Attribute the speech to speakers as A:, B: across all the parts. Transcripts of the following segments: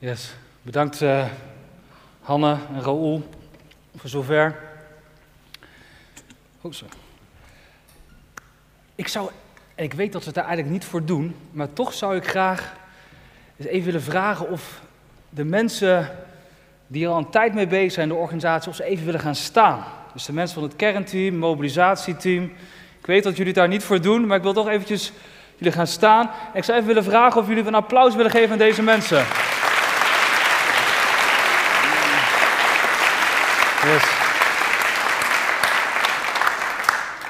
A: Yes. Bedankt uh, Hanne en Raoul voor zover. Oh. Ik zou, en ik weet dat ze het daar eigenlijk niet voor doen, maar toch zou ik graag eens even willen vragen of de mensen die er al een tijd mee bezig zijn, de organisatie, of ze even willen gaan staan. Dus de mensen van het kernteam, mobilisatieteam. Ik weet dat jullie daar niet voor doen, maar ik wil toch eventjes jullie gaan staan. Ik zou even willen vragen of jullie een applaus willen geven aan deze mensen. Yes.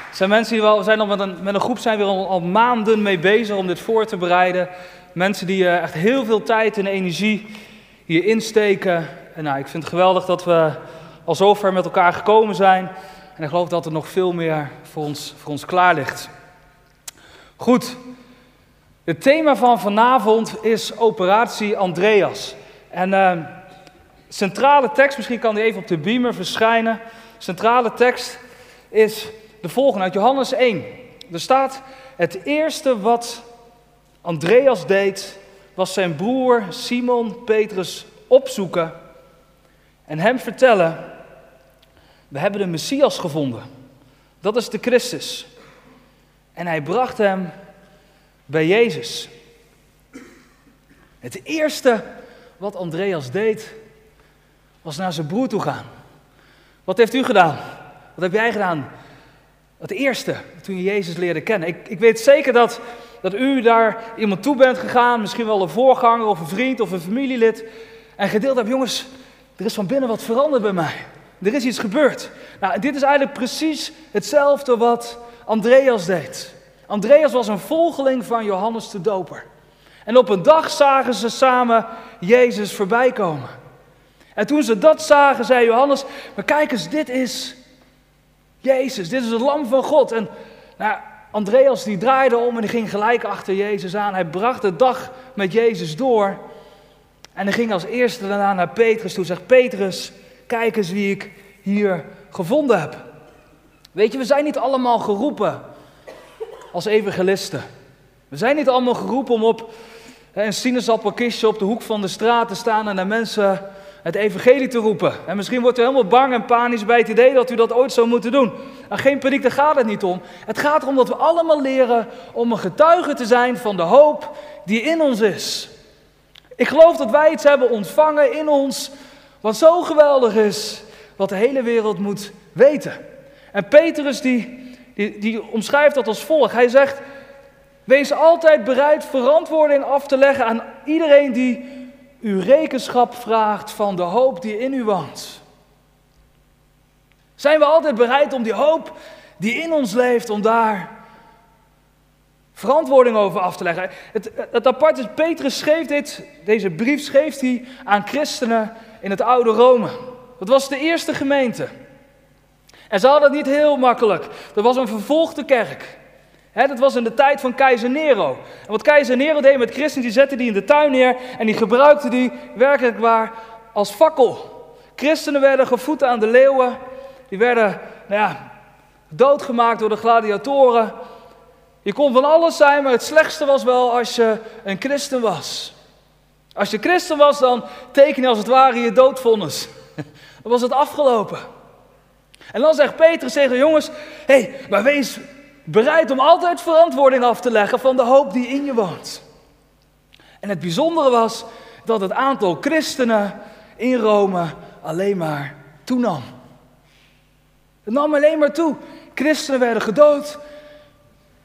A: Het zijn mensen die wel, zijn al met, een, met een groep zijn weer al, maanden mee bezig om dit voor te bereiden. Mensen die uh, echt heel veel tijd en energie hier insteken. En nou, ik vind het geweldig dat we al zo ver met elkaar gekomen zijn. En ik geloof dat er nog veel meer voor ons, voor ons klaar ligt. Goed, het thema van vanavond is Operatie Andreas. En uh, centrale tekst, misschien kan die even op de beamer verschijnen. Centrale tekst is de volgende uit Johannes 1. Er staat: Het eerste wat Andreas deed, was zijn broer Simon Petrus opzoeken en hem vertellen: We hebben de Messias gevonden. Dat is de Christus. En hij bracht hem bij Jezus. Het eerste wat Andreas deed, was naar zijn broer toe gaan. Wat heeft u gedaan? Wat heb jij gedaan? Het eerste, toen je Jezus leerde kennen. Ik, ik weet zeker dat, dat u daar iemand toe bent gegaan, misschien wel een voorganger of een vriend of een familielid. En gedeeld hebt, jongens, er is van binnen wat veranderd bij mij. Er is iets gebeurd. Nou, dit is eigenlijk precies hetzelfde wat Andreas deed. Andreas was een volgeling van Johannes de Doper. En op een dag zagen ze samen Jezus voorbij komen. En toen ze dat zagen, zei Johannes: Maar kijk eens, dit is Jezus, dit is het Lam van God. En nou, Andreas die draaide om en ging gelijk achter Jezus aan. Hij bracht de dag met Jezus door. En hij ging als eerste daarna naar Petrus toe. Zegt: Petrus, kijk eens wie ik hier gevonden heb. Weet je, we zijn niet allemaal geroepen als evangelisten. We zijn niet allemaal geroepen om op een sinaasappelkistje op de hoek van de straat te staan en naar mensen het evangelie te roepen. En misschien wordt u helemaal bang en panisch bij het idee dat u dat ooit zou moeten doen. En geen paniek, daar gaat het niet om. Het gaat erom dat we allemaal leren om een getuige te zijn van de hoop die in ons is. Ik geloof dat wij iets hebben ontvangen in ons wat zo geweldig is, wat de hele wereld moet weten. En Petrus die, die, die omschrijft dat als volgt. Hij zegt, wees altijd bereid verantwoording af te leggen aan iedereen die u rekenschap vraagt van de hoop die in u woont? Zijn we altijd bereid om die hoop die in ons leeft, om daar verantwoording over af te leggen? Het, het apart is, Petrus schreef dit, deze brief schreef hij aan christenen in het oude Rome. Dat was de eerste gemeente. En ze hadden het niet heel makkelijk. Er was een vervolgde kerk. He, dat was in de tijd van keizer Nero. En wat keizer Nero deed met christen, die zette die in de tuin neer en die gebruikte die werkelijk waar als fakkel. Christenen werden gevoed aan de leeuwen, die werden nou ja, doodgemaakt door de gladiatoren. Je kon van alles zijn, maar het slechtste was wel als je een christen was. Als je christen was, dan teken je als het ware je doodvonnis. Dan was het afgelopen. En dan zegt Petrus tegen jongens, hé, hey, maar wees Bereid om altijd verantwoording af te leggen van de hoop die in je woont. En het bijzondere was dat het aantal christenen in Rome alleen maar toenam. Het nam alleen maar toe. Christenen werden gedood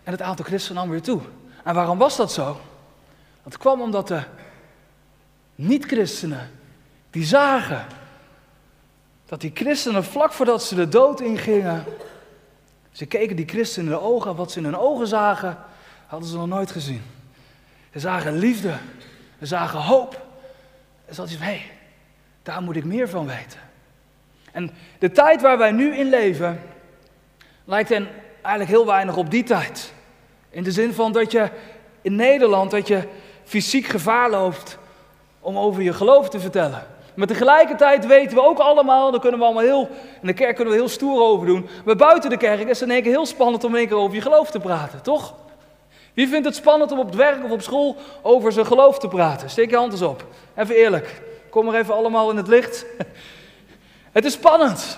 A: en het aantal christenen nam weer toe. En waarom was dat zo? Dat kwam omdat de niet-christenen, die zagen dat die christenen vlak voordat ze de dood ingingen, ze keken die christenen in de ogen, wat ze in hun ogen zagen, hadden ze nog nooit gezien. Ze zagen liefde, ze zagen hoop. En ze hadden van, hé, hey, daar moet ik meer van weten. En de tijd waar wij nu in leven, lijkt hen eigenlijk heel weinig op die tijd. In de zin van dat je in Nederland, dat je fysiek gevaar loopt om over je geloof te vertellen. Maar tegelijkertijd weten we ook allemaal, daar kunnen we allemaal heel, in de kerk kunnen we heel stoer over doen. Maar buiten de kerk is het in één keer heel spannend om in één keer over je geloof te praten, toch? Wie vindt het spannend om op het werk of op school over zijn geloof te praten? Steek je hand eens op. Even eerlijk. Kom maar even allemaal in het licht. Het is spannend.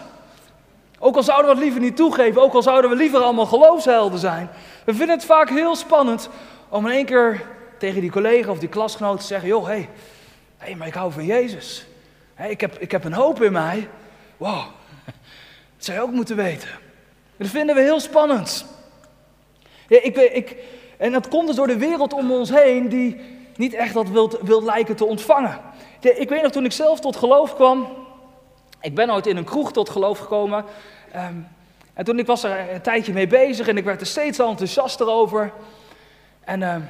A: Ook al zouden we het liever niet toegeven, ook al zouden we liever allemaal geloofshelden zijn. We vinden het vaak heel spannend om in één keer tegen die collega of die klasgenoot te zeggen: joh, hé, hey, hey, maar ik hou van Jezus. Ik, heb, ik heb een hoop in mij. Wow, dat zou je ook moeten weten. Dat vinden we heel spannend. Ja, ik, ik, en dat komt dus door de wereld om ons heen die niet echt dat wil, wil lijken te ontvangen. ik weet nog toen ik zelf tot geloof kwam. Ik ben ooit in een kroeg tot geloof gekomen. Ehm, en toen ik was er een tijdje mee bezig en ik werd er steeds enthousiaster over. En na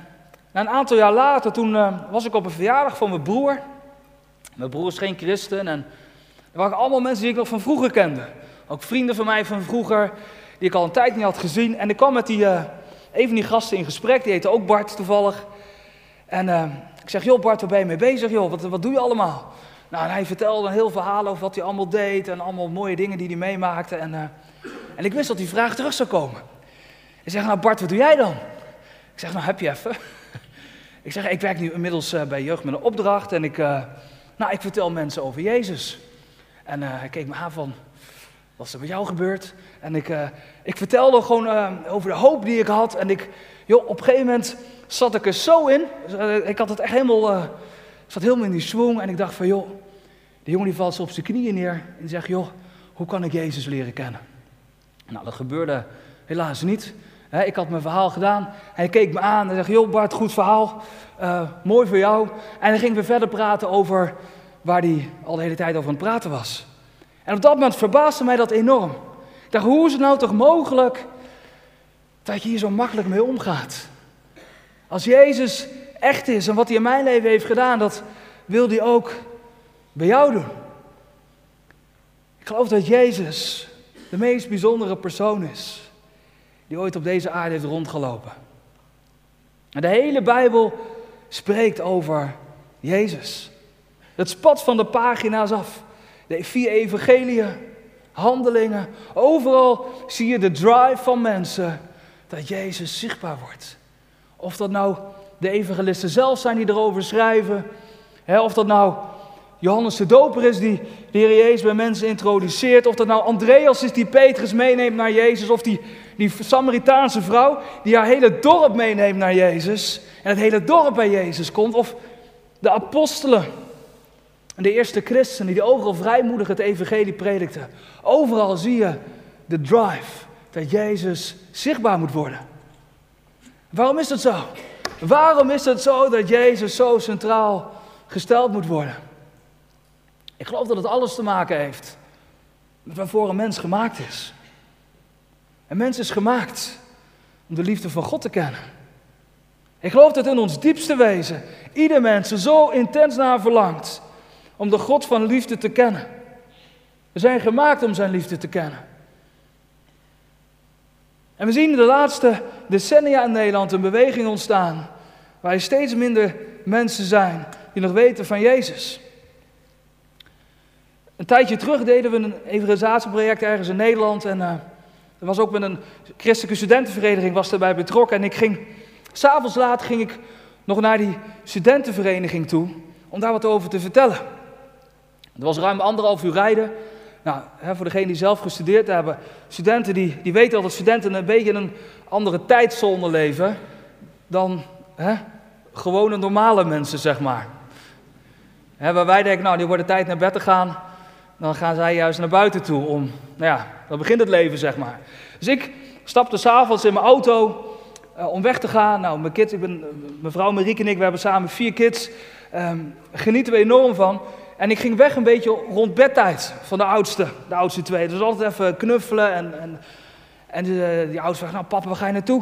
A: een aantal jaar later, toen ehm, was ik op een verjaardag van mijn broer. Mijn broer is geen christen en er waren allemaal mensen die ik nog van vroeger kende. Ook vrienden van mij van vroeger, die ik al een tijd niet had gezien. En ik kwam met die, uh, een van die gasten in gesprek, die heette ook Bart toevallig. En ik zeg, joh Bart, waar ben je mee bezig joh? Wat, wat doe je allemaal? Nou, hij vertelde een heel verhaal over wat hij allemaal deed en allemaal mooie dingen die hij meemaakte. En, uh, en ik wist dat die vraag terug zou komen. Ik zeg, nou Bart, wat doe jij dan? Ik zeg, nou heb je even. ik zeg, ik werk nu inmiddels bij Jeugd met een opdracht en ik, nou, ik vertel mensen over Jezus. En hij keek me aan van, wat is er met jou gebeurd? En ik, ik vertelde gewoon over de hoop die ik had. En ik, joh, op een gegeven moment zat ik er zo in. ik had het echt helemaal zat helemaal in die swing en ik dacht van joh, de jongen die valt op zijn knieën neer en die zegt joh, hoe kan ik Jezus leren kennen? Nou, dat gebeurde helaas niet. ik had mijn verhaal gedaan. Hij keek me aan en zei: Joh, Bart, goed verhaal. Uh, mooi voor jou. En dan ging we verder praten over waar hij al de hele tijd over aan het praten was. En op dat moment verbaasde mij dat enorm. Ik dacht: Hoe is het nou toch mogelijk dat je hier zo makkelijk mee omgaat? Als Jezus echt is en wat hij in mijn leven heeft gedaan, dat wil hij ook bij jou doen. Ik geloof dat Jezus de meest bijzondere persoon is die ooit op deze aarde heeft rondgelopen. En de hele Bijbel spreekt over Jezus. Het spat van de pagina's af. De vier evangeliën, handelingen. Overal zie je de drive van mensen dat Jezus zichtbaar wordt. Of dat nou de evangelisten zelf zijn die erover schrijven. of dat nou Johannes de Doper is die de Heer Jezus bij mensen introduceert. Of dat nou Andreas is die Petrus meeneemt naar Jezus. Of die, die Samaritaanse vrouw die haar hele dorp meeneemt naar Jezus. En het hele dorp bij Jezus komt. Of de apostelen. De eerste christenen die overal vrijmoedig het evangelie predikten. Overal zie je de drive dat Jezus zichtbaar moet worden. Waarom is dat zo? Waarom is het zo dat Jezus zo centraal gesteld moet worden? Ik geloof dat het alles te maken heeft met waarvoor een mens gemaakt is. Een mens is gemaakt om de liefde van God te kennen. Ik geloof dat in ons diepste wezen ieder mens er zo intens naar verlangt om de God van liefde te kennen. We zijn gemaakt om zijn liefde te kennen. En we zien in de laatste decennia in Nederland een beweging ontstaan. Waar steeds minder mensen zijn die nog weten van Jezus. Een tijdje terug deden we een evangelisatieproject ergens in Nederland. En uh, er was ook met een christelijke studentenvereniging was daarbij betrokken. En ik ging, s'avonds laat ging ik nog naar die studentenvereniging toe om daar wat over te vertellen. Het was ruim anderhalf uur rijden. Nou, hè, voor degenen die zelf gestudeerd hebben, studenten die, die weten al dat studenten een beetje in een andere tijdzone leven dan hè, gewone normale mensen, zeg maar. Waar wij denken, nou, die worden tijd naar bed te gaan, dan gaan zij juist naar buiten toe om, nou ja, dan begint het leven, zeg maar. Dus ik stapte s'avonds in mijn auto uh, om weg te gaan. Nou, mijn kids, ik ben, mijn vrouw Marieke en ik, we hebben samen vier kids. Um, genieten we enorm van. En ik ging weg een beetje rond bedtijd van de oudste, de oudste twee. Dus altijd even knuffelen. En, en, en die, die oudste vraagt, nou papa, waar ga je naartoe?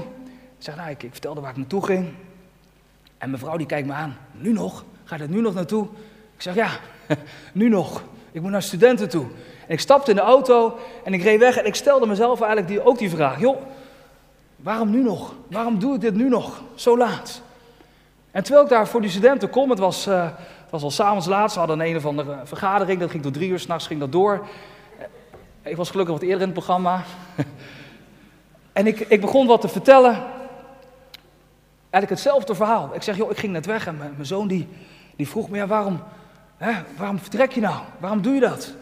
A: Ik zeg, nou, ik, ik vertelde waar ik naartoe ging. En mijn vrouw die kijkt me aan, nu nog? Ga je nu nog naartoe? Ik zeg, ja, nu nog. Ik moet naar studenten toe. En ik stapte in de auto en ik reed weg en ik stelde mezelf eigenlijk die, ook die vraag. Joh, waarom nu nog? Waarom doe ik dit nu nog? Zo laat. En terwijl ik daar voor die studenten kom, het was, uh, was al s'avonds laat, ze hadden een, of andere vergadering, dat ging tot drie uur s'nachts, ging dat door. Ik was gelukkig wat eerder in het programma. en ik, ik begon wat te vertellen. eigenlijk hetzelfde verhaal. Ik zeg, joh, ik ging net weg en mijn, mijn zoon die, die vroeg me, ja, waarom, hè, waarom vertrek je nou? Waarom doe je dat?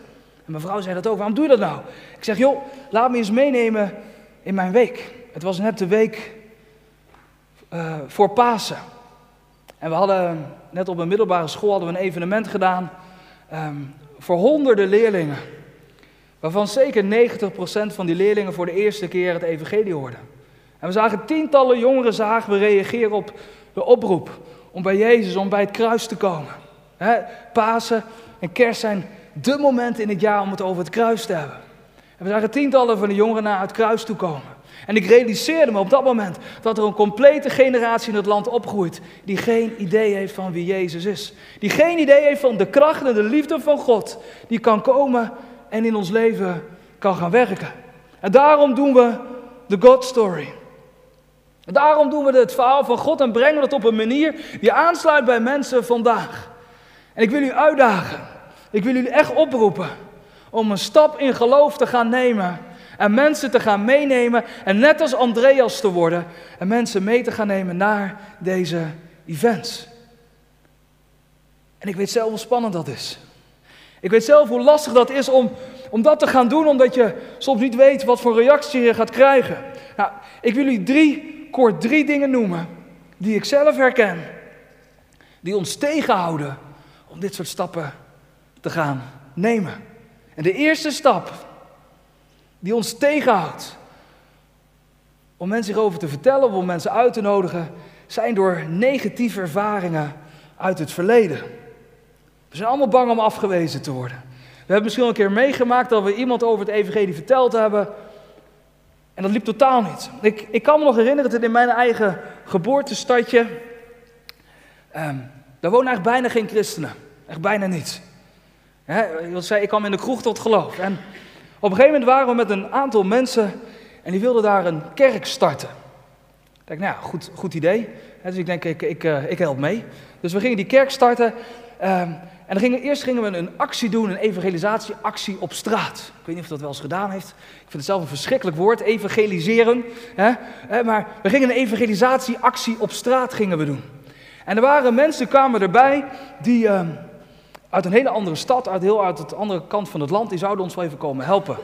A: En mijn vrouw zei dat ook, waarom doe je dat nou? Ik zeg, joh, laat me eens meenemen in mijn week. Het was net de week uh, voor Pasen. En we hadden net op een middelbare school hadden we een evenement gedaan um, voor honderden leerlingen. Waarvan zeker 90% van die leerlingen voor de eerste keer het evangelie hoorden. En we zagen tientallen jongeren zagen we reageren op de oproep om bij Jezus, om bij het kruis te komen. Pasen en kerst zijn de momenten in het jaar om het over het kruis te hebben. En we zagen tientallen van de jongeren naar het kruis toe komen. En ik realiseerde me op dat moment dat er een complete generatie in het land opgroeit die geen idee heeft van wie Jezus is. Die geen idee heeft van de kracht en de liefde van God die kan komen en in ons leven kan gaan werken. En daarom doen we de God Story. En daarom doen we het verhaal van God en brengen het op een manier die aansluit bij mensen vandaag. En ik wil u uitdagen. Ik wil jullie echt oproepen om een stap in geloof te gaan nemen en mensen te gaan meenemen en net als Andreas te worden en mensen mee te gaan nemen naar deze events. En ik weet zelf hoe spannend dat is. Ik weet zelf hoe lastig dat is om, om dat te gaan doen, omdat je soms niet weet wat voor reactie je gaat krijgen. Nou, ik wil jullie drie, kort drie dingen noemen die ik zelf herken, die ons tegenhouden om dit soort stappen te gaan nemen. En de eerste stap die ons tegenhoudt om mensen hierover te vertellen, om mensen uit te nodigen, zijn door negatieve ervaringen uit het verleden. We zijn allemaal bang om afgewezen te worden. We hebben misschien een keer meegemaakt dat we iemand over het evangelie verteld hebben. En dat liep totaal niet. Ik, ik kan me nog herinneren dat in mijn eigen geboortestadje. Um, daar wonen eigenlijk bijna geen christenen. Echt bijna niet. He, zei, ik kwam in de kroeg tot geloof. En op een gegeven moment waren we met een aantal mensen en die wilden daar een kerk starten. Ik denk, nou ja, goed, goed idee. Dus ik denk, ik, ik, eh, ik help mee. Dus we gingen die kerk starten. Ehm, en dan gingen, eerst gingen we een actie doen, een evangelisatieactie op straat. Ik weet niet of dat wel eens gedaan heeft. Ik vind het zelf een verschrikkelijk woord, evangeliseren. Maar we gingen een evangelisatieactie op straat gingen we doen. En er waren mensen, kwamen erbij, die uh, uit een hele andere stad, uit heel uit de andere kant van het land, die zouden ons wel even komen helpen.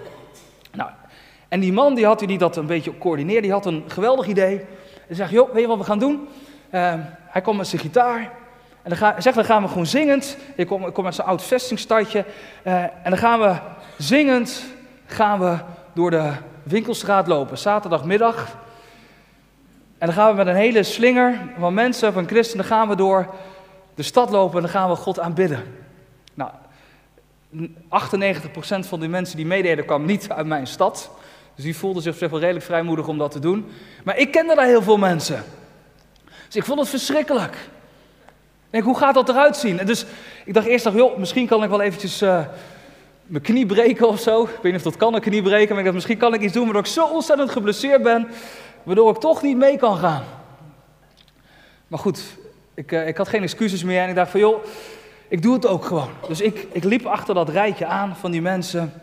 A: Nou, en die man die had die dat een beetje coördineerde, die had een geweldig idee. Hij zegt, joh, weet je wat we gaan doen? Uh, hij komt met zijn gitaar. En dan, ga, zegt, dan gaan we gewoon zingend. Ik kom, ik kom met zo'n oud vestingstadje. Uh, en dan gaan we zingend gaan we door de winkelstraat lopen. Zaterdagmiddag. En dan gaan we met een hele slinger van mensen, van christenen, gaan we door de stad lopen en dan gaan we God aanbidden. Nou, 98% van die mensen die meededen kwam niet uit mijn stad. Dus die voelden zich wel redelijk vrijmoedig om dat te doen. Maar ik kende daar heel veel mensen. Dus ik vond het verschrikkelijk. Ik denk, hoe gaat dat eruit zien? En dus ik dacht eerst, joh, misschien kan ik wel eventjes uh, mijn knie breken of zo. Ik weet niet of dat kan, een knie breken. Maar ik dacht, misschien kan ik iets doen waardoor ik zo ontzettend geblesseerd ben. Waardoor ik toch niet mee kan gaan. Maar goed, ik, uh, ik had geen excuses meer. En ik dacht van, joh, ik doe het ook gewoon. Dus ik, ik liep achter dat rijtje aan van die mensen.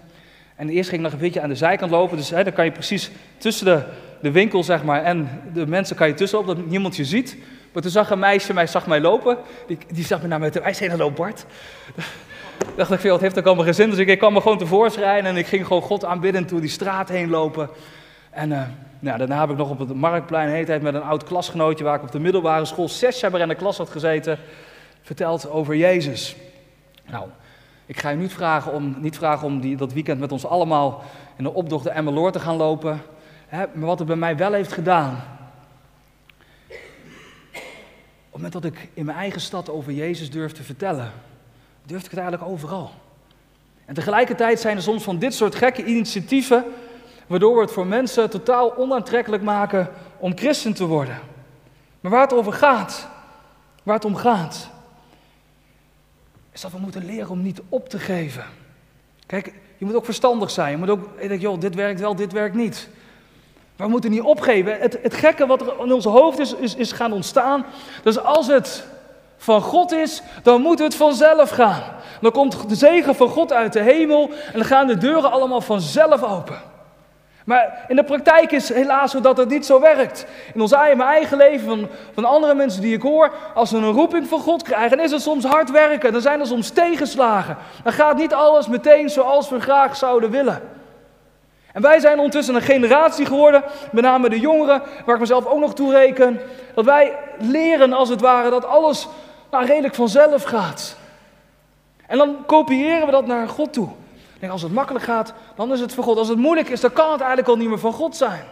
A: En eerst ging ik nog een beetje aan de zijkant lopen. Dus hè, dan kan je precies tussen de, de winkel zeg maar, en de mensen kan je tussenop, dat niemand je ziet. Maar toen zag een meisje mij, zag mij lopen. Die, die zag me naar mij toe. Hij zei, hallo Bart. dacht ik, het heeft ook allemaal geen zin. Dus ik, ik kwam me gewoon tevoorschijn en ik ging gewoon God aanbidden door die straat heen lopen. En uh, nou, daarna heb ik nog op het Marktplein een hele met een oud klasgenootje... waar ik op de middelbare school zes jaar in de klas had gezeten... verteld over Jezus. Nou, ik ga je niet vragen om, niet vragen om die, dat weekend met ons allemaal... in de optocht de Emmeloor te gaan lopen. Hè, maar wat het bij mij wel heeft gedaan... Op het moment dat ik in mijn eigen stad over Jezus durf te vertellen, durf ik het eigenlijk overal. En tegelijkertijd zijn er soms van dit soort gekke initiatieven, waardoor we het voor mensen totaal onaantrekkelijk maken om christen te worden. Maar waar het over gaat, waar het om gaat, is dat we moeten leren om niet op te geven. Kijk, je moet ook verstandig zijn. Je moet ook denken, joh, dit werkt wel, dit werkt niet. We moeten niet opgeven. Het, het gekke wat er in ons hoofd is, is, is gaan ontstaan. Dus als het van God is, dan moet het vanzelf gaan. Dan komt de zegen van God uit de hemel en dan gaan de deuren allemaal vanzelf open. Maar in de praktijk is helaas zo dat het niet zo werkt. In ons eigen, eigen leven, van, van andere mensen die ik hoor, als ze een roeping van God krijgen, is het soms hard werken. Dan zijn er soms tegenslagen. Dan gaat niet alles meteen zoals we graag zouden willen. En wij zijn ondertussen een generatie geworden, met name de jongeren, waar ik mezelf ook nog toe reken, dat wij leren als het ware dat alles nou, redelijk vanzelf gaat. En dan kopiëren we dat naar God toe. Als het makkelijk gaat, dan is het voor God. Als het moeilijk is, dan kan het eigenlijk al niet meer van God zijn.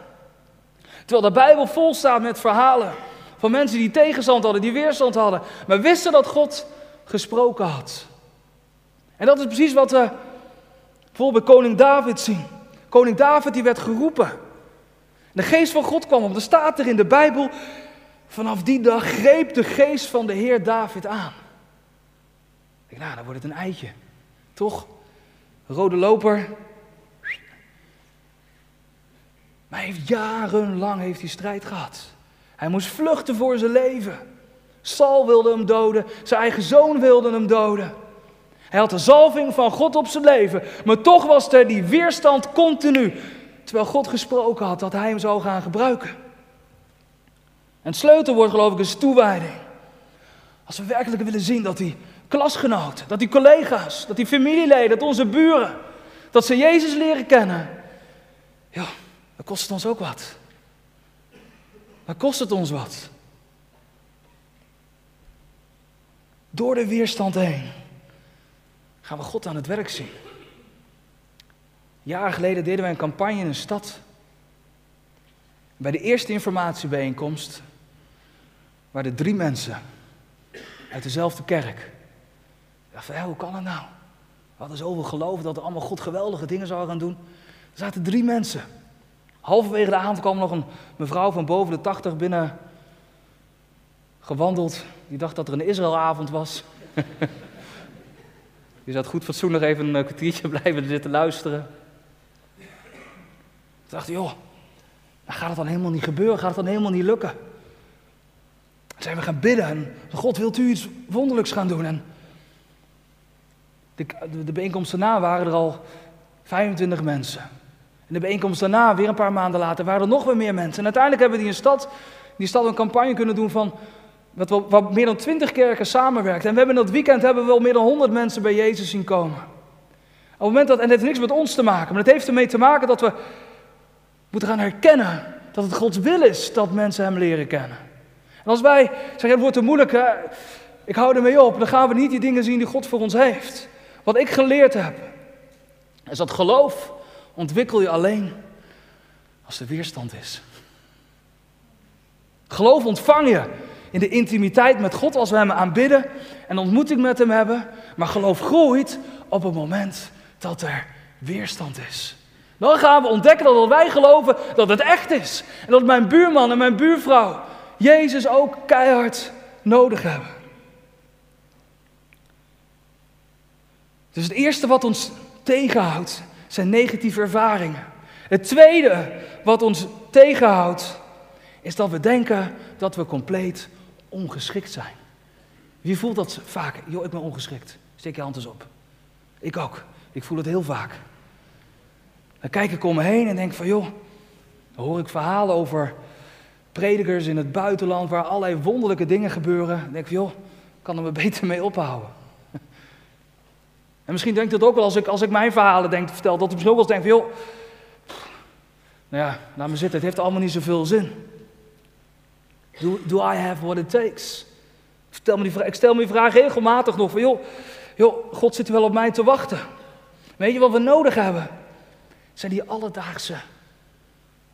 A: Terwijl de Bijbel vol staat met verhalen van mensen die tegenstand hadden, die weerstand hadden, maar wisten dat God gesproken had. En dat is precies wat we bijvoorbeeld bij koning David zien. Koning David die werd geroepen. De geest van God kwam op. Er staat er in de Bijbel, vanaf die dag greep de geest van de Heer David aan. Ik denk, nou, dan wordt het een eitje. Toch? Rode loper. Maar hij heeft jarenlang heeft hij strijd gehad. Hij moest vluchten voor zijn leven. Saul wilde hem doden, zijn eigen zoon wilde hem doden. Hij had de zalving van God op zijn leven, maar toch was er die weerstand continu. Terwijl God gesproken had dat hij hem zou gaan gebruiken. En het sleutelwoord geloof ik is toewijding. Als we werkelijk willen zien dat die klasgenoten, dat die collega's, dat die familieleden, dat onze buren, dat ze Jezus leren kennen. Ja, dan kost het ons ook wat. Dan kost het ons wat. Door de weerstand heen gaan we God aan het werk zien. Jaren geleden deden wij een campagne in een stad. Bij de eerste informatiebijeenkomst waren er drie mensen uit dezelfde kerk. Dacht van, hoe kan dat nou? We hadden zoveel geloof dat er allemaal God geweldige dingen zou gaan doen. Er zaten drie mensen. Halverwege de avond kwam nog een mevrouw van boven de tachtig binnen gewandeld. Die dacht dat er een Israëlavond was. Die zat goed fatsoenlijk even een kwartiertje blijven zitten luisteren. Toen dacht joh, gaat het dan helemaal niet gebeuren, gaat het dan helemaal niet lukken. Toen zijn we gaan bidden en God wilt u iets wonderlijks gaan doen. En de, de bijeenkomst daarna waren er al 25 mensen. En de bijeenkomst daarna, weer een paar maanden later, waren er nog weer meer mensen. En uiteindelijk hebben we die, in stad, die stad een campagne kunnen doen van wat, wat meer dan 20 kerken samenwerkt. En we hebben dat weekend hebben we wel meer dan 100 mensen bij Jezus zien komen. Op het moment dat, en het heeft niks met ons te maken, maar het heeft ermee te maken dat we moeten gaan herkennen dat het Gods wil is dat mensen Hem leren kennen. En als wij zeggen, het wordt te moeilijk, hè? ik hou ermee op, dan gaan we niet die dingen zien die God voor ons heeft. Wat ik geleerd heb, is dat geloof ontwikkel je alleen als er weerstand is. Geloof ontvang je in de intimiteit met God als we Hem aanbidden en ontmoeting met Hem hebben. Maar geloof groeit op het moment dat er weerstand is. Dan gaan we ontdekken dat wij geloven dat het echt is. En dat mijn buurman en mijn buurvrouw Jezus ook keihard nodig hebben. Dus het eerste wat ons tegenhoudt zijn negatieve ervaringen. Het tweede wat ons tegenhoudt is dat we denken dat we compleet ongeschikt zijn. Wie voelt dat vaak? Joh, ik ben ongeschikt. Steek je hand eens op. Ik ook. Ik voel het heel vaak. Dan kijk ik om me heen en denk van joh, dan hoor ik verhalen over predikers in het buitenland waar allerlei wonderlijke dingen gebeuren. Dan denk ik van joh, kan er me beter mee ophouden. En misschien denkt het ook wel als ik, als ik mijn verhalen denk te vertellen, dat ik misschien ook wel denk van joh, nou ja, laat me zitten, het heeft allemaal niet zoveel zin. Do, do I have what it takes? Stel me die, ik stel me die vraag regelmatig nog van, joh, joh, God zit wel op mij te wachten. Weet je wat we nodig hebben? Zijn die alledaagse,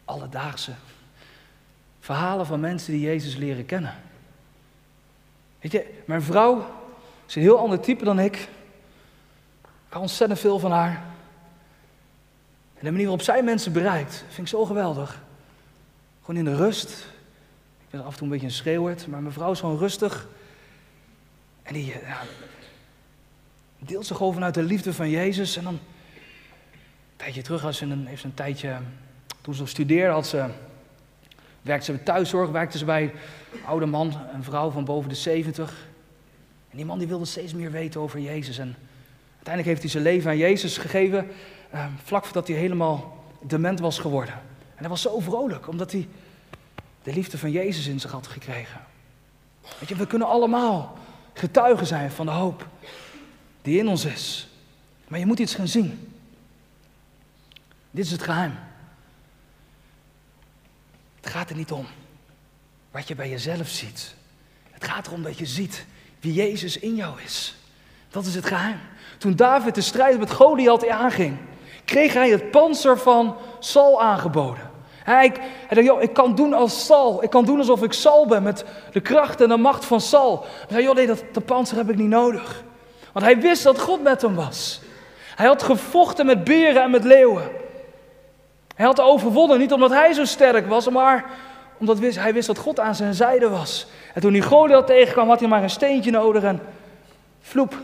A: alledaagse verhalen van mensen die Jezus leren kennen. Weet je, mijn vrouw is een heel ander type dan ik. Ik hou ontzettend veel van haar. En de manier waarop zij mensen bereikt, vind ik zo geweldig. Gewoon in de rust, ik ben af en toe een beetje een schreeuwert, maar mijn vrouw is gewoon rustig. En die eh, deelt zich gewoon vanuit de liefde van Jezus. En dan, een tijdje terug, als ze een, heeft een tijdje, toen ze nog studeerde, had ze, werkte ze bij thuiszorg, werkte ze bij een oude man, een vrouw van boven de 70. En die man die wilde steeds meer weten over Jezus. En uiteindelijk heeft hij zijn leven aan Jezus gegeven, eh, vlak voordat hij helemaal dement was geworden. En hij was zo vrolijk, omdat hij de liefde van Jezus in zich had gekregen. Weet je, we kunnen allemaal getuigen zijn van de hoop die in ons is. Maar je moet iets gaan zien. Dit is het geheim. Het gaat er niet om wat je bij jezelf ziet. Het gaat erom dat je ziet wie Jezus in jou is. Dat is het geheim. Toen David de strijd met Goliath aanging, kreeg hij het panzer van Saul aangeboden. Hij, dacht, ik kan doen als Saul. Ik kan doen alsof ik Saul ben met de kracht en de macht van Saul. Hij zei, joh, nee, dat, dat panzer heb ik niet nodig. Want hij wist dat God met hem was. Hij had gevochten met beren en met leeuwen. Hij had overwonnen, niet omdat hij zo sterk was, maar omdat hij wist dat God aan zijn zijde was. En toen hij Goliath tegenkwam, had hij maar een steentje nodig en vloep,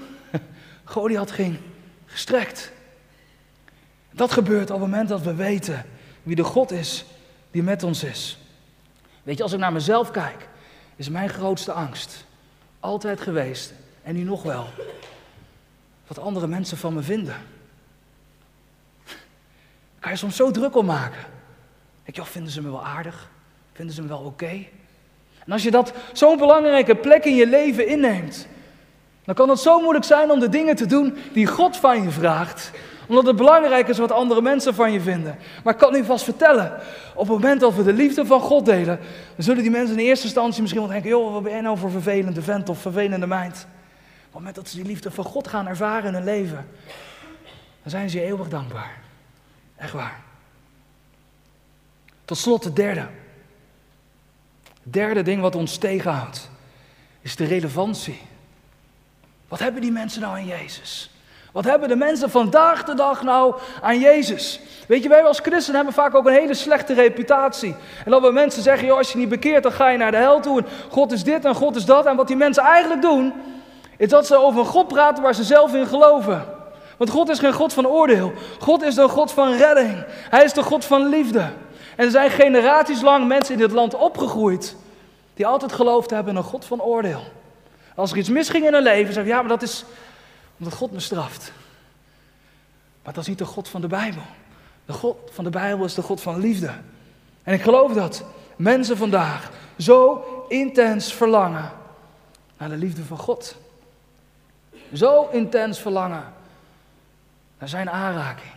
A: Goliath ging gestrekt. Dat gebeurt op het moment dat we weten wie de God is die met ons is. Weet je, als ik naar mezelf kijk, is mijn grootste angst altijd geweest, en nu nog wel, wat andere mensen van me vinden. Kan je soms zo druk om maken. Ik joh, vinden ze me wel aardig? Vinden ze me wel oké? En als je dat zo'n belangrijke plek in je leven inneemt, dan kan het zo moeilijk zijn om de dingen te doen die God van je vraagt. Omdat het belangrijk is wat andere mensen van je vinden. Maar ik kan u vast vertellen, op het moment dat we de liefde van God delen, dan zullen die mensen in eerste instantie misschien wel denken, joh, wat ben jij nou voor vervelende vent of vervelende meid? Op het moment dat ze die liefde van God gaan ervaren in hun leven, dan zijn ze je eeuwig dankbaar. Echt waar. Tot slot het derde. Het derde ding wat ons tegenhoudt, is de relevantie. Wat hebben die mensen nou aan Jezus? Wat hebben de mensen vandaag de dag nou aan Jezus? Weet je, wij als christenen hebben vaak ook een hele slechte reputatie. En dat we mensen zeggen, joh, als je niet bekeert, dan ga je naar de hel toe. En God is dit en God is dat. En wat die mensen eigenlijk doen, is dat ze over een God praten waar ze zelf in geloven. Want God is geen God van oordeel. God is de God van redding. Hij is de God van liefde. En er zijn generaties lang mensen in dit land opgegroeid die altijd geloofd hebben in een God van oordeel. Als er iets misging in hun leven, zeggen ja, maar dat is omdat God me straft. Maar dat is niet de God van de Bijbel. De God van de Bijbel is de God van liefde. En ik geloof dat mensen vandaag zo intens verlangen naar de liefde van God. Zo intens verlangen naar zijn aanraking.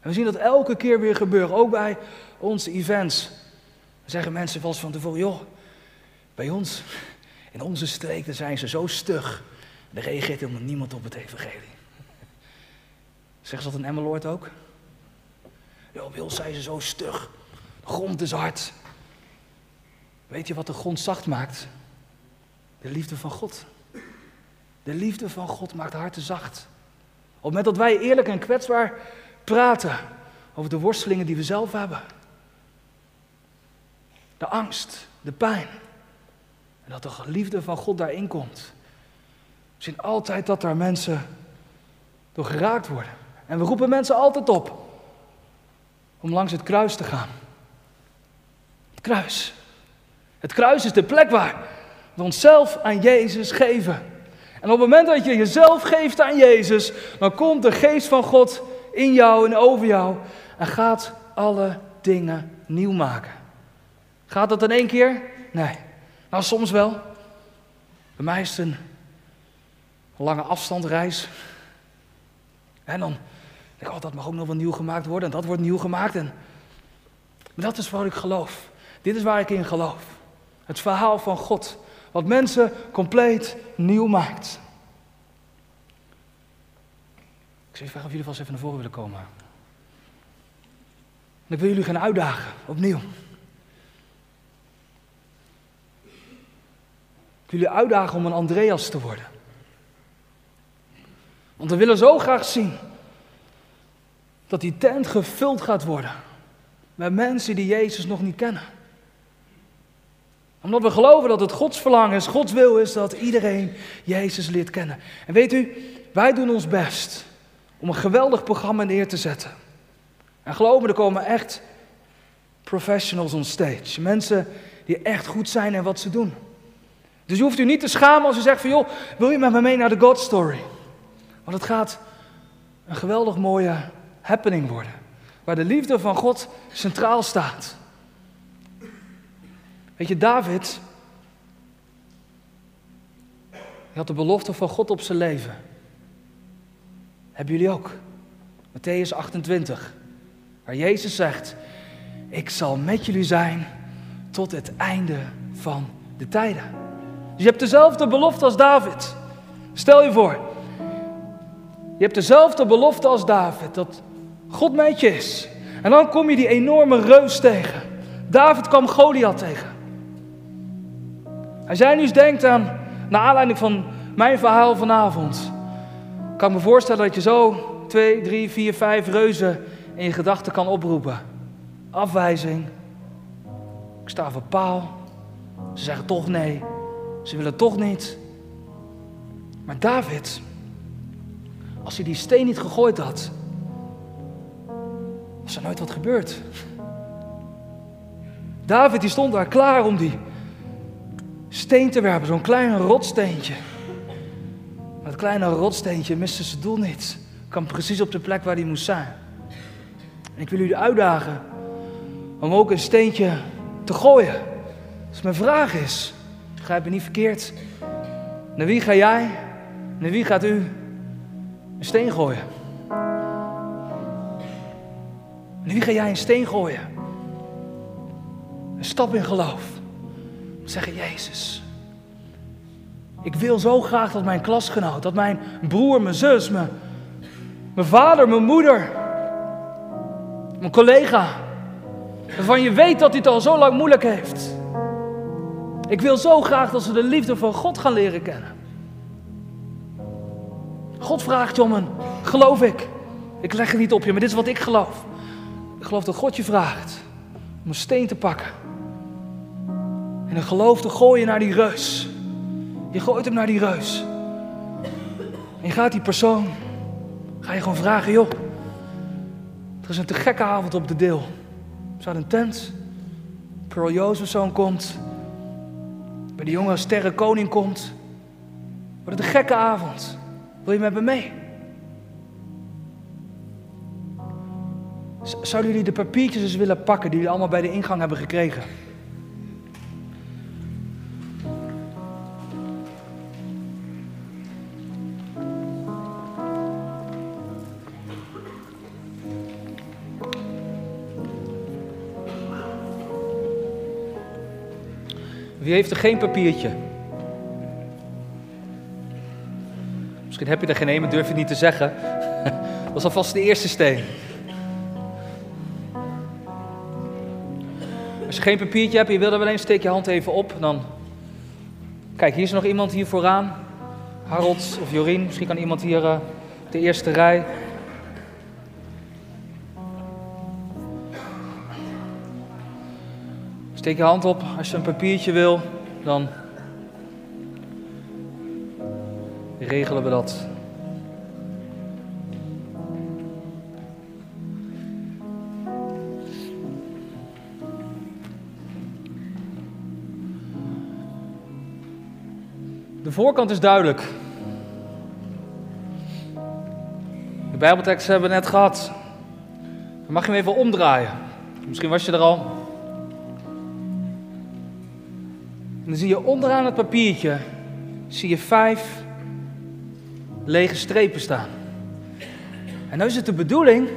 A: En we zien dat elke keer weer gebeuren, ook bij onze events. Dan zeggen mensen eens van tevoren, joh, bij ons, in onze streek, zijn ze zo stug. Er reageert helemaal niemand op het evangelie. Zeggen ze dat in Emmeloord ook? Joh, Wil zijn ze zo stug. De grond is hard. Weet je wat de grond zacht maakt? De liefde van God. De liefde van God maakt harten zacht. Op het moment dat wij eerlijk en kwetsbaar praten over de worstelingen die we zelf hebben. De angst, de pijn. En dat de liefde van God daarin komt. We zien altijd dat daar mensen door geraakt worden. En we roepen mensen altijd op om langs het kruis te gaan. Het kruis. Het kruis is de plek waar we onszelf aan Jezus geven. En op het moment dat je jezelf geeft aan Jezus, dan komt de geest van God in jou en over jou en gaat alle dingen nieuw maken. Gaat dat in één keer? Nee. Nou, soms wel. Bij mij is het een lange afstandreis. En dan denk ik, oh, dat mag ook nog wel nieuw gemaakt worden. En dat wordt nieuw gemaakt. En... Dat is waar ik geloof. Dit is waar ik in geloof. Het verhaal van God. Wat mensen compleet nieuw maakt. Ik zou je vragen of jullie vast even naar voren willen komen. En ik wil jullie gaan uitdagen, opnieuw. Ik wil jullie uitdagen om een Andreas te worden. Want we willen zo graag zien dat die tent gevuld gaat worden met mensen die Jezus nog niet kennen. Omdat we geloven dat het Gods verlangen is, Gods wil is dat iedereen Jezus leert kennen. En weet u, wij doen ons best om een geweldig programma neer te zetten. En geloof me, er komen echt professionals on stage. Mensen die echt goed zijn in wat ze doen. Dus je hoeft u niet te schamen als u zegt van joh, wil je met me mee naar de God Story? Want het gaat een geweldig mooie happening worden. waar de liefde van God centraal staat. Weet je, David, had de belofte van God op zijn leven. Hebben jullie ook? Matthäus 28, waar Jezus zegt, ik zal met jullie zijn tot het einde van de tijden. Dus je hebt dezelfde belofte als David. Stel je voor, je hebt dezelfde belofte als David, dat God met je is. En dan kom je die enorme reus tegen. David kwam Goliath tegen. Als jij nu eens denkt aan, naar aanleiding van mijn verhaal vanavond, kan ik me voorstellen dat je zo twee, drie, vier, vijf reuzen in je gedachten kan oproepen. Afwijzing. Ik sta voor paal. Ze zeggen toch nee. Ze willen toch niet. Maar David, als hij die steen niet gegooid had, was er nooit wat gebeurd. David die stond daar klaar om die steen te werpen, zo'n klein rotsteentje. Maar dat kleine rotsteentje miste zijn doel niet. Kwam precies op de plek waar hij moest zijn. En ik wil jullie uitdagen om ook een steentje te gooien. Dus mijn vraag is, begrijp me niet verkeerd, naar wie ga jij, naar wie gaat u een steen gooien? Naar wie ga jij een steen gooien? Een stap in geloof. Zeggen, Jezus, ik wil zo graag dat mijn klasgenoot, dat mijn broer, mijn zus, mijn, mijn vader, mijn moeder, mijn collega, waarvan je weet dat hij het al zo lang moeilijk heeft. Ik wil zo graag dat ze de liefde van God gaan leren kennen. God vraagt je om een, geloof ik. Ik leg het niet op je, maar dit is wat ik geloof. Ik geloof dat God je vraagt om een steen te pakken. En een geloof te gooien naar die reus. Je gooit hem naar die reus. En je gaat die persoon, ga je gewoon vragen, joh. Er is een te gekke avond op de deel. Er staat een tent. Pearl Jozefzoon komt. Bij de jonge sterrenkoning komt. Wordt het een gekke avond. Wil je met me mee? Zouden jullie de papiertjes eens willen pakken die jullie allemaal bij de ingang hebben gekregen? Wie heeft er geen papiertje? Misschien heb je er geen een, maar durf je niet te zeggen. Dat was alvast de eerste steen. Als je geen papiertje hebt je wil er wel eens, steek je hand even op. Dan... Kijk, hier is nog iemand hier vooraan. Harold of Jorien, misschien kan iemand hier uh, de eerste rij. Steek je hand op als je een papiertje wil, dan regelen we dat. De voorkant is duidelijk. De Bijbeltekst hebben we net gehad. Dan mag je hem even omdraaien. Misschien was je er al. Dan zie je onderaan het papiertje zie je vijf lege strepen staan. En nu is het de bedoeling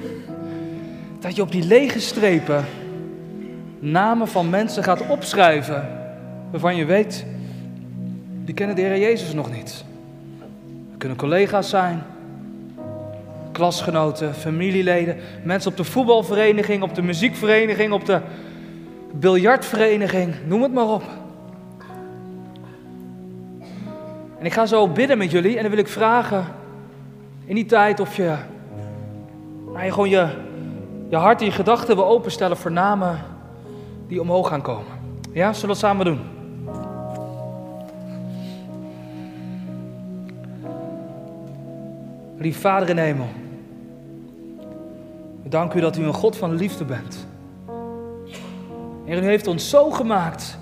A: dat je op die lege strepen namen van mensen gaat opschrijven waarvan je weet, die kennen de Heer Jezus nog niet. Het kunnen collega's zijn, klasgenoten, familieleden, mensen op de voetbalvereniging, op de muziekvereniging, op de biljartvereniging, noem het maar op. En ik ga zo bidden met jullie en dan wil ik vragen in die tijd of je, nou, je gewoon je, je hart en je gedachten wil openstellen voor namen die omhoog gaan komen. Ja, zullen we dat samen doen? Lief Vader in hemel, we danken u dat u een God van liefde bent. En u heeft ons zo gemaakt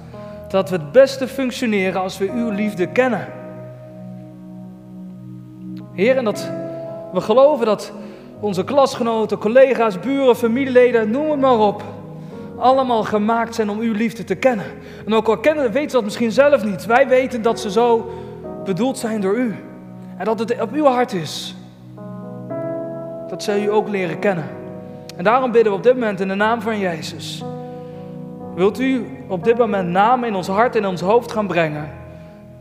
A: dat we het beste functioneren als we uw liefde kennen. Heer, en dat we geloven dat onze klasgenoten, collega's, buren, familieleden, noem het maar op. Allemaal gemaakt zijn om uw liefde te kennen. En ook al kennen, weten ze dat misschien zelf niet. Wij weten dat ze zo bedoeld zijn door u. En dat het op uw hart is. Dat zij u ook leren kennen. En daarom bidden we op dit moment in de naam van Jezus. Wilt u op dit moment namen in ons hart en ons hoofd gaan brengen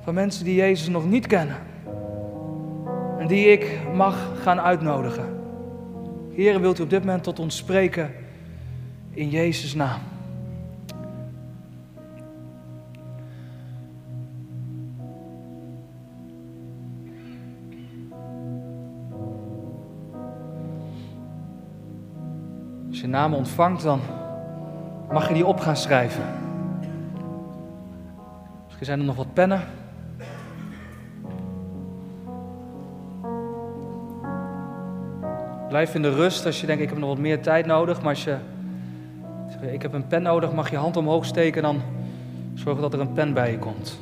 A: van mensen die Jezus nog niet kennen die ik mag gaan uitnodigen? Heren, wilt u op dit moment tot ons spreken in Jezus' naam? Als je naam ontvangt, dan mag je die op gaan schrijven. Misschien zijn er nog wat pennen. Blijf in de rust als je denkt, ik heb nog wat meer tijd nodig. Maar als je ik heb een pen nodig, mag je hand omhoog steken. Dan zorg dat er een pen bij je komt.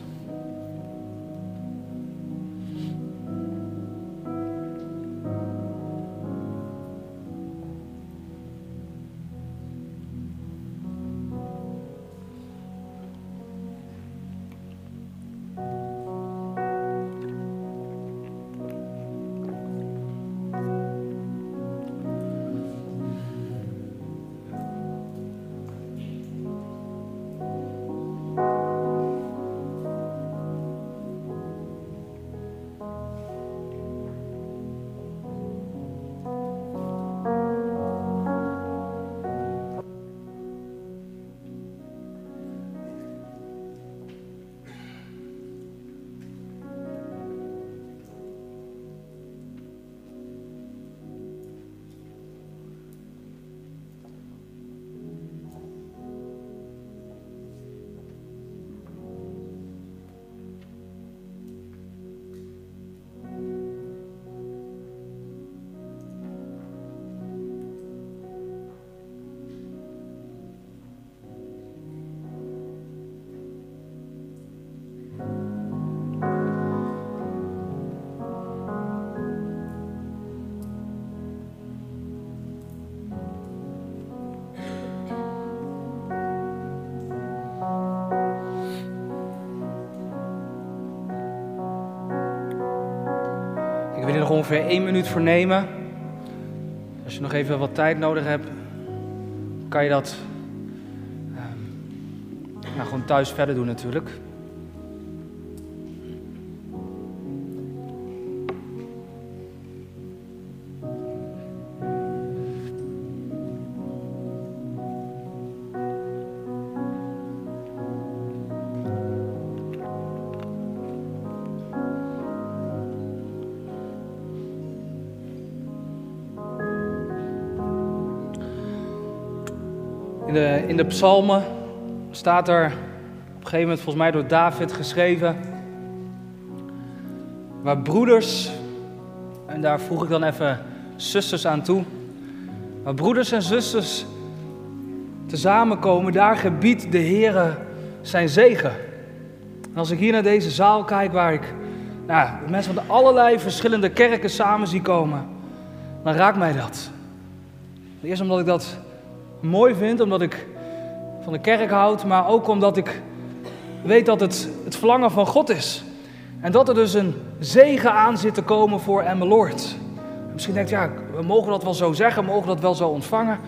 A: Ongeveer één minuut voor nemen. Als je nog even wat tijd nodig hebt, kan je dat ehm, nou, gewoon thuis verder doen natuurlijk. Psalmen staat er op een gegeven moment volgens mij door David geschreven. Waar broeders, en daar voeg ik dan even zusters aan toe. Waar broeders en zusters tezamenkomen, daar gebiedt de Heer zijn zegen. En als ik hier naar deze zaal kijk waar ik nou, mensen van allerlei verschillende kerken samen zie komen, dan raakt mij dat. Eerst omdat ik dat mooi vind, omdat ik van de kerk houd, maar ook omdat ik weet dat het het verlangen van God is. En dat er dus een zegen aan zit te komen voor Emmeloord. Misschien denkt, ja, we mogen dat wel zo zeggen, we mogen dat wel zo ontvangen.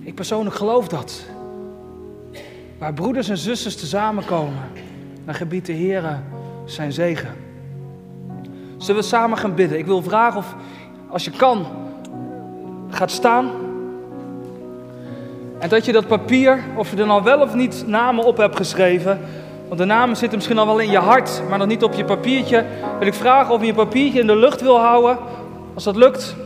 A: Ik persoonlijk geloof dat. Waar broeders en zusters samenkomen, dan gebiedt de Heer zijn zegen. Zullen we samen gaan bidden? Ik wil vragen of, als je kan, gaat staan. En dat je dat papier, of je er nou wel of niet namen op hebt geschreven, want de namen zitten misschien al wel in je hart, maar nog niet op je papiertje, wil ik vragen of je papiertje in de lucht wil houden. Als dat lukt.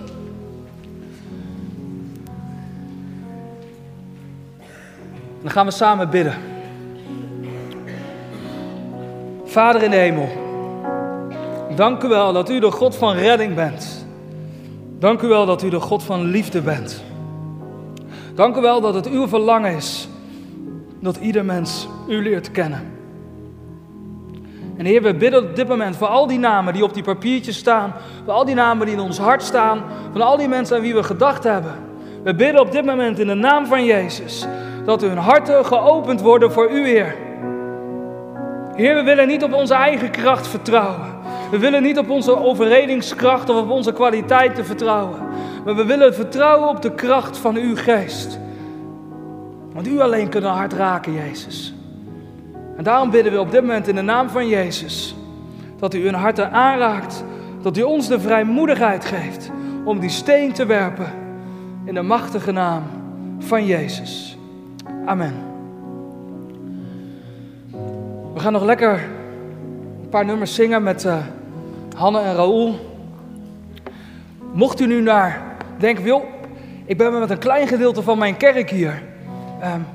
A: Dan gaan we samen bidden. Vader in de hemel, dank u wel dat u de God van redding bent. Dank u wel dat u de God van liefde bent. Dank u wel dat het uw verlangen is dat ieder mens u leert kennen. En Heer, we bidden op dit moment voor al die namen die op die papiertjes staan, voor al die namen die in ons hart staan, van al die mensen aan wie we gedacht hebben. We bidden op dit moment in de naam van Jezus dat hun harten geopend worden voor U, Heer. Heer, we willen niet op onze eigen kracht vertrouwen. We willen niet op onze overredingskracht of op onze kwaliteiten vertrouwen. Maar we willen vertrouwen op de kracht van uw geest. Want u alleen kunt een hart raken, Jezus. En daarom bidden we op dit moment in de naam van Jezus. Dat u hun harten aanraakt. Dat u ons de vrijmoedigheid geeft om die steen te werpen. In de machtige naam van Jezus. Amen. We gaan nog lekker een paar nummers zingen met uh, Hanne en Raoul. Mocht u nu naar denken, wil, ik ben met een klein gedeelte van mijn kerk hier. Um,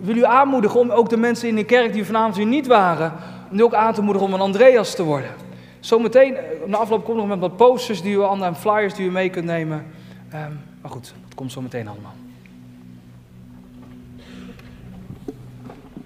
A: wil u aanmoedigen om ook de mensen in de kerk die vanavond hier niet waren, nu ook aan te moedigen om een Andreas te worden. Zometeen, na afloop komt nog met wat posters die u aan en flyers die u mee kunt nemen. Um, maar goed, dat komt zo meteen allemaal.